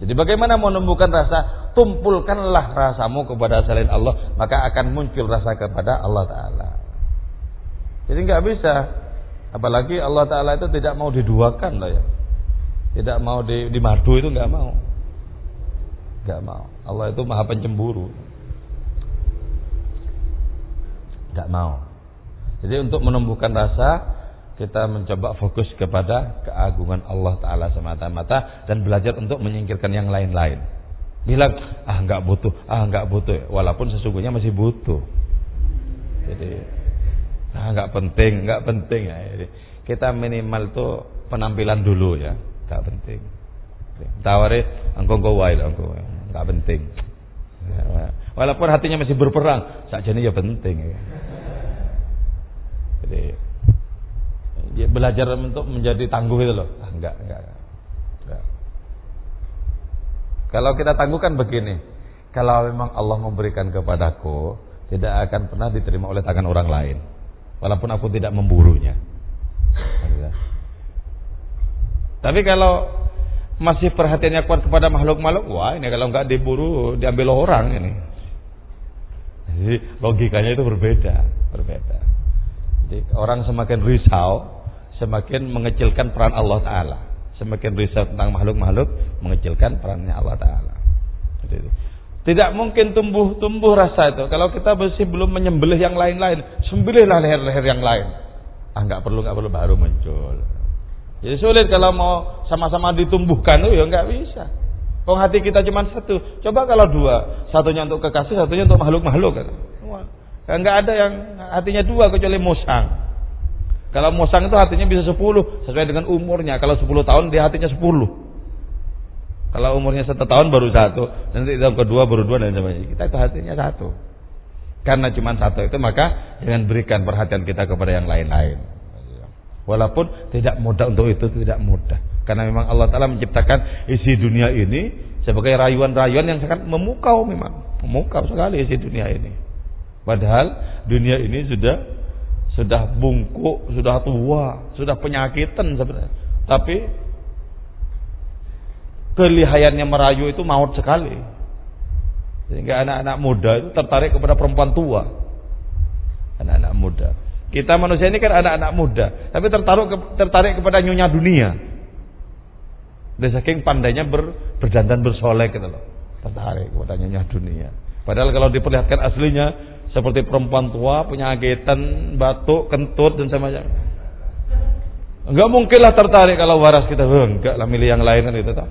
[SPEAKER 1] Jadi bagaimana menumbuhkan rasa? Tumpulkanlah rasamu kepada selain Allah, maka akan muncul rasa kepada Allah Taala. Jadi nggak bisa, apalagi Allah Taala itu tidak mau diduakan loh ya, tidak mau di, dimadu itu nggak mau, nggak mau. Allah itu maha pencemburu, nggak mau. Jadi untuk menumbuhkan rasa kita mencoba fokus kepada keagungan Allah Ta'ala semata-mata dan belajar untuk menyingkirkan yang lain-lain. Bilang, ah nggak butuh, ah nggak butuh, walaupun sesungguhnya masih butuh. Jadi, ah nggak penting, nggak penting ya. Jadi, kita minimal tuh penampilan dulu ya, nggak penting. Tawari, angkong kau wae, nggak penting. Ya, walaupun hatinya masih berperang, saja ini ya penting. Ya. Jadi dia belajar untuk menjadi tangguh itu loh. Ah, enggak, enggak, enggak. Kalau kita tangguhkan begini, kalau memang Allah memberikan kepadaku, tidak akan pernah diterima oleh tangan orang lain. Walaupun aku tidak memburunya. Tapi kalau masih perhatiannya kuat kepada makhluk-makhluk, wah ini kalau nggak diburu diambil orang ini. Jadi logikanya itu berbeda, berbeda. Orang semakin risau semakin mengecilkan peran Allah Ta'ala. Semakin risau tentang makhluk-makhluk, mengecilkan perannya Allah Ta'ala. Tidak mungkin tumbuh-tumbuh rasa itu. Kalau kita masih belum menyembelih yang lain-lain, sembelihlah leher-leher yang lain. Ah nggak perlu nggak perlu baru muncul. Jadi sulit kalau mau sama-sama ditumbuhkan itu ya nggak bisa. Pong hati kita cuma satu. Coba kalau dua, satunya untuk kekasih, satunya untuk makhluk-makhluk. Nggak ada yang hatinya dua kecuali musang. Kalau musang itu hatinya bisa 10 sesuai dengan umurnya. Kalau 10 tahun dia hatinya 10. Kalau umurnya satu tahun baru satu, nanti tahun kedua baru dua dan sebagainya. Kita itu hatinya satu. Karena cuma satu itu maka jangan berikan perhatian kita kepada yang lain-lain. Walaupun tidak mudah untuk itu tidak mudah. Karena memang Allah Ta'ala menciptakan isi dunia ini sebagai rayuan-rayuan yang sangat memukau memang. Memukau sekali isi dunia ini. Padahal dunia ini sudah sudah bungkuk, sudah tua, sudah penyakitan sebenarnya. Tapi kelihayannya merayu itu maut sekali. Sehingga anak-anak muda itu tertarik kepada perempuan tua. Anak-anak muda. Kita manusia ini kan anak-anak muda, tapi tertarik tertarik kepada nyonya dunia. Dan saking pandainya ber, berdandan bersolek gitu loh. Tertarik kepada nyonya dunia. Padahal kalau diperlihatkan aslinya seperti perempuan tua, penyakitan, batuk, kentut dan semacamnya. Enggak mungkinlah tertarik kalau waras kita. enggak lah milih yang lain kan itu tak.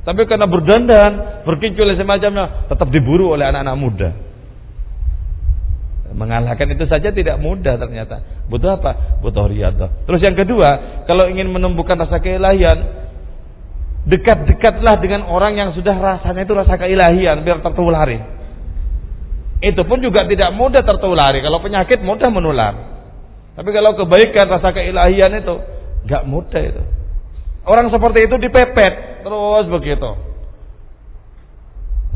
[SPEAKER 1] Tapi karena berdandan, berkincul dan semacamnya, tetap diburu oleh anak-anak muda. Mengalahkan itu saja tidak mudah ternyata. Butuh apa? Butuh riadah. Terus yang kedua, kalau ingin menumbuhkan rasa keilahian, dekat-dekatlah dengan orang yang sudah rasanya itu rasa keilahian biar tertulari. Itu pun juga tidak mudah tertulari. Kalau penyakit mudah menular. Tapi kalau kebaikan rasa keilahian itu nggak mudah itu. Orang seperti itu dipepet terus begitu.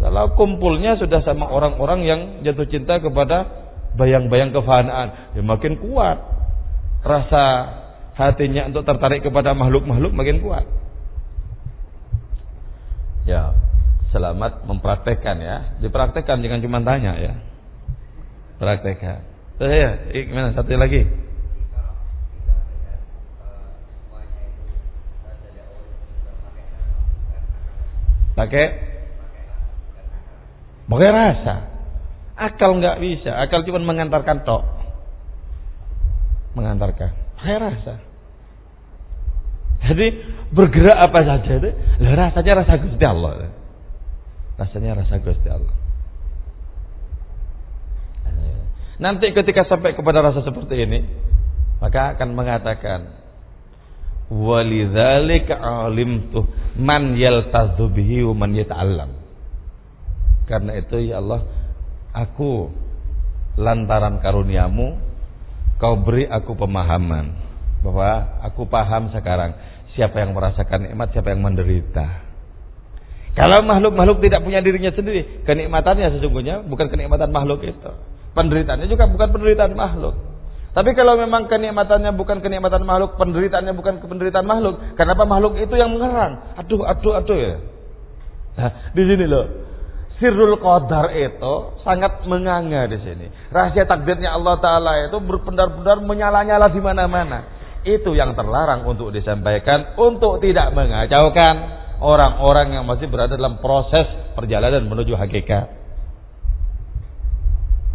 [SPEAKER 1] Kalau kumpulnya sudah sama orang-orang yang jatuh cinta kepada bayang-bayang kefanaan, ya makin kuat rasa hatinya untuk tertarik kepada makhluk-makhluk makin kuat. Ya, selamat mempraktekkan ya. Dipraktekkan jangan cuma tanya ya. Praktekkan. Terus ya, gimana satu lagi? Pakai pakai rasa. Akal nggak bisa. Akal cuma mengantarkan tok. Mengantarkan. Pakai rasa. Jadi bergerak apa saja itu, rasanya rasa Gusti Allah. Rasanya rasa Gusti Allah. Nanti ketika sampai kepada rasa seperti ini, maka akan mengatakan Walidzalika alimtu man yaltazu bihi wa man yata'allam. Karena itu ya Allah, aku lantaran karuniamu kau beri aku pemahaman bahwa aku paham sekarang siapa yang merasakan nikmat, siapa yang menderita. Kalau makhluk-makhluk tidak punya dirinya sendiri, kenikmatannya sesungguhnya bukan kenikmatan makhluk itu. Penderitaannya juga bukan penderitaan makhluk. Tapi kalau memang kenikmatannya bukan kenikmatan makhluk, penderitaannya bukan penderitaan makhluk, kenapa makhluk itu yang mengerang? Aduh, aduh, aduh ya. Nah, di sini loh. Sirrul Qadar itu sangat menganga di sini. Rahasia takdirnya Allah Taala itu berpendar-pendar menyala-nyala di mana-mana. Itu yang terlarang untuk disampaikan untuk tidak mengacaukan orang-orang yang masih berada dalam proses perjalanan menuju hakikat.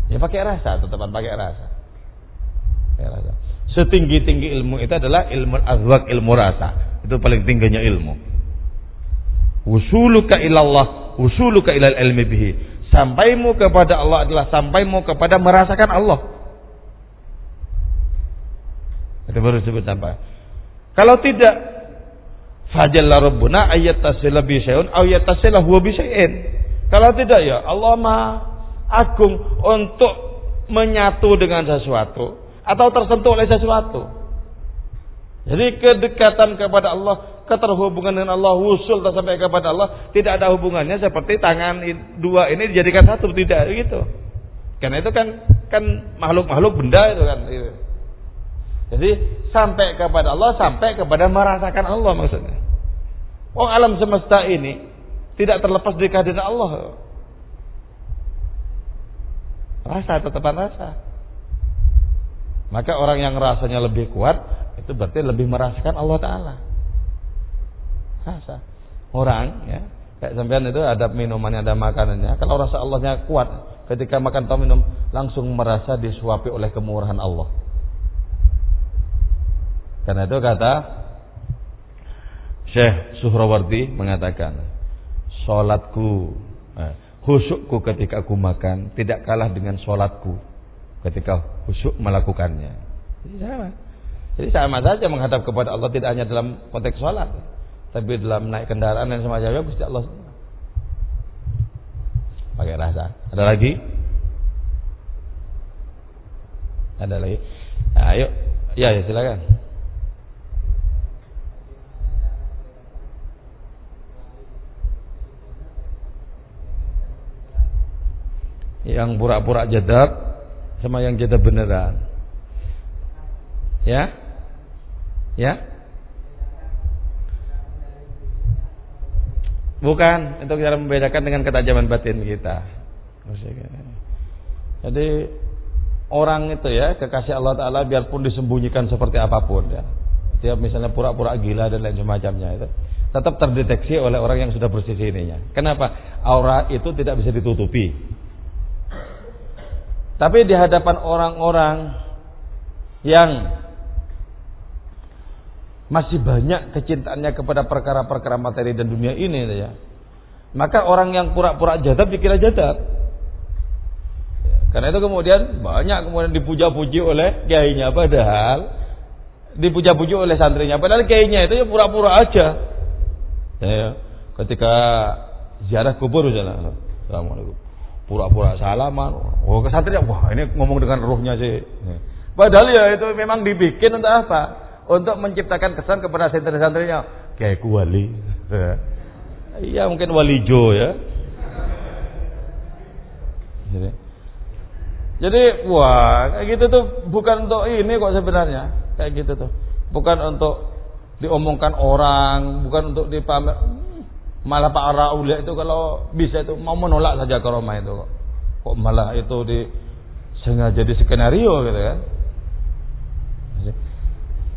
[SPEAKER 1] Ya pakai rasa, tetap pakai rasa. Setinggi-tinggi ilmu itu adalah ilmu azwak, ilmu rasa. Itu paling tingginya ilmu. Usuluka ilallah, usuluka ilal ilmi bihi. Sampaimu kepada Allah adalah sampaimu kepada merasakan Allah. Itu baru disebut sampai. Kalau tidak, fajalla rabbuna ayat tasila bi syai'un aw yatasila huwa bi Kalau tidak ya Allah Maha agung untuk menyatu dengan sesuatu atau tersentuh oleh sesuatu. Jadi kedekatan kepada Allah, keterhubungan dengan Allah, wusul sampai kepada Allah tidak ada hubungannya seperti tangan dua ini dijadikan satu tidak gitu. Karena itu kan kan makhluk-makhluk benda itu kan. Gitu. Jadi sampai kepada Allah, sampai kepada merasakan Allah maksudnya. Oh alam semesta ini tidak terlepas dari kehadiran Allah. Rasa tetapan rasa. Maka orang yang rasanya lebih kuat itu berarti lebih merasakan Allah Taala. Rasa. Orang ya, kayak sampean itu ada minumannya, ada makanannya. Kalau rasa Allahnya kuat, ketika makan atau minum langsung merasa disuapi oleh kemurahan Allah. Karena itu kata Syekh Suhrawardi mengatakan, sholatku, eh, husukku ketika aku makan tidak kalah dengan sholatku ketika khusyuk melakukannya. Jadi sama. Jadi sama saja menghadap kepada Allah tidak hanya dalam konteks sholat, tapi dalam naik kendaraan dan semacamnya pasti Allah pakai rasa. Ada lagi? Ada lagi? Ayo. Ya, ya silakan. Yang pura-pura jadab sama yang jadab beneran. Ya? Ya? Bukan untuk cara membedakan dengan ketajaman batin kita. Jadi orang itu ya kekasih Allah Taala biarpun disembunyikan seperti apa pun ya. Dia misalnya pura-pura gila dan lain semacamnya itu tetap terdeteksi oleh orang yang sudah bersih ininya. Kenapa? Aura itu tidak bisa ditutupi. Tapi di hadapan orang-orang yang masih banyak kecintaannya kepada perkara-perkara materi dan dunia ini ya. Maka orang yang pura-pura jadab dikira jadab. Ya, karena itu kemudian banyak kemudian dipuja-puji oleh kiainya padahal dipuja-puji oleh santrinya padahal kiainya itu ya pura-pura aja. Ya, ketika ziarah kubur misalnya, Assalamualaikum. Pura-pura salaman. Oh, ke santrinya, wah ini ngomong dengan ruhnya sih. Padahal ya itu memang dibikin untuk apa? untuk menciptakan kesan kepada santri-santrinya kayak wali. Iya mungkin wali Jo ya. Jadi, jadi wah kayak gitu tuh bukan untuk ini kok sebenarnya kayak gitu tuh bukan untuk diomongkan orang bukan untuk dipamer malah Pak Araulia itu kalau bisa itu mau menolak saja karomah itu kok kok malah itu di sengaja di skenario gitu kan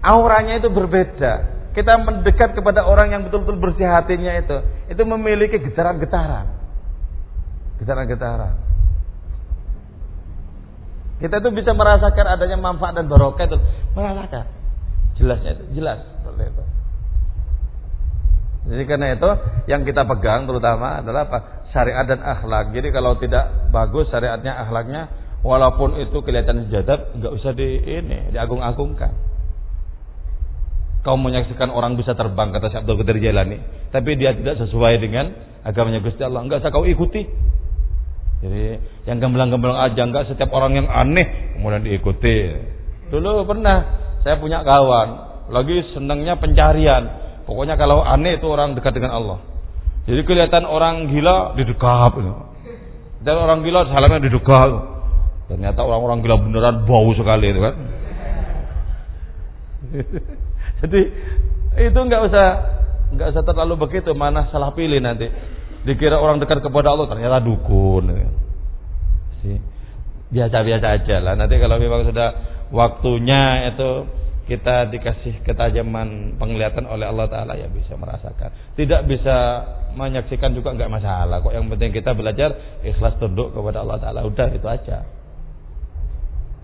[SPEAKER 1] auranya itu berbeda. Kita mendekat kepada orang yang betul-betul bersih hatinya itu, itu memiliki getaran-getaran. Getaran-getaran. Kita itu bisa merasakan adanya manfaat dan barokah itu, merasakan. Jelasnya itu, jelas seperti itu. Jadi karena itu yang kita pegang terutama adalah apa? Syariat dan akhlak. Jadi kalau tidak bagus syariatnya, akhlaknya, walaupun itu kelihatan sejadat, nggak usah di ini diagung-agungkan. Kau menyaksikan orang bisa terbang kata Syekh Abdul Qadir Jailani, tapi dia tidak sesuai dengan agamanya Gusti Allah. Enggak usah kau ikuti. Jadi yang gamblang-gamblang aja enggak setiap orang yang aneh kemudian diikuti. Dulu pernah saya punya kawan lagi senangnya pencarian. Pokoknya kalau aneh itu orang dekat dengan Allah. Jadi kelihatan orang gila didekap. Dan orang gila salamnya didekap. Ternyata orang-orang gila beneran bau sekali itu kan. Jadi itu nggak usah nggak usah terlalu begitu mana salah pilih nanti. Dikira orang dekat kepada Allah ternyata dukun. Biasa-biasa aja lah. Nanti kalau memang sudah waktunya itu kita dikasih ketajaman penglihatan oleh Allah Taala ya bisa merasakan. Tidak bisa menyaksikan juga nggak masalah. Kok yang penting kita belajar ikhlas tunduk kepada Allah Taala. Udah itu aja.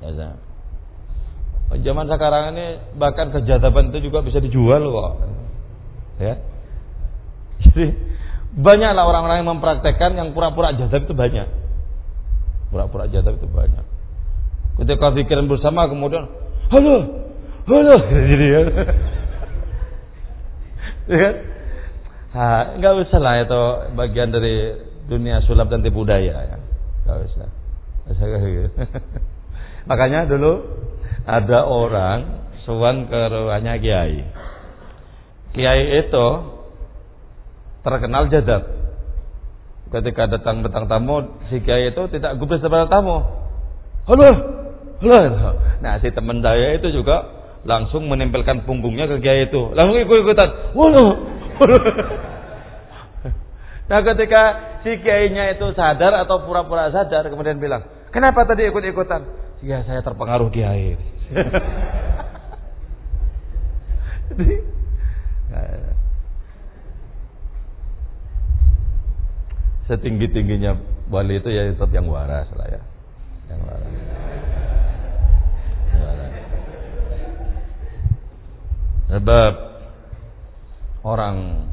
[SPEAKER 1] Ya, Zaman sekarang ini bahkan kejahatan itu juga bisa dijual kok. Ya. Jadi banyaklah orang-orang yang mempraktekkan yang pura-pura jadab itu banyak. Pura-pura jadab itu banyak. Ketika pikiran bersama kemudian, halo, halo, jadi ya. ya nah, nggak usah lah itu bagian dari dunia sulap dan tipu daya ya. Nggak usah. Gitu. Makanya dulu ada orang suan ke rumahnya kiai. Kiai itu terkenal jadab. Ketika datang datang tamu, si kiai itu tidak gubris kepada tamu. Halo, halo. Nah si teman saya itu juga langsung menempelkan punggungnya ke kiai itu, langsung ikut ikutan. Waduh. nah ketika si kiainya itu sadar atau pura-pura sadar, kemudian bilang, kenapa tadi ikut ikutan? Ya saya terpengaruh kiai. Jadi, setinggi tingginya wali itu ya tetap yang waras lah ya, yang waras. Sebab orang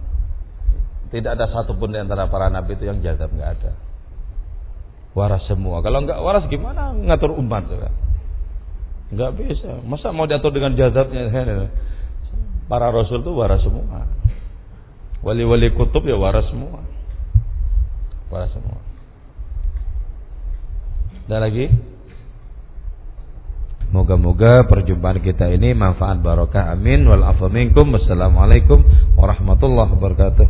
[SPEAKER 1] tidak ada satupun di antara para nabi itu yang jadab nggak ada. Waras semua. Kalau nggak waras gimana ngatur umat? Enggak bisa. Masa mau diatur dengan jazabnya? Para rasul itu waras semua. Wali-wali kutub ya waras semua. Waras semua. Ada lagi? Moga-moga perjumpaan kita ini manfaat barokah. Amin. Wassalamualaikum warahmatullahi wabarakatuh.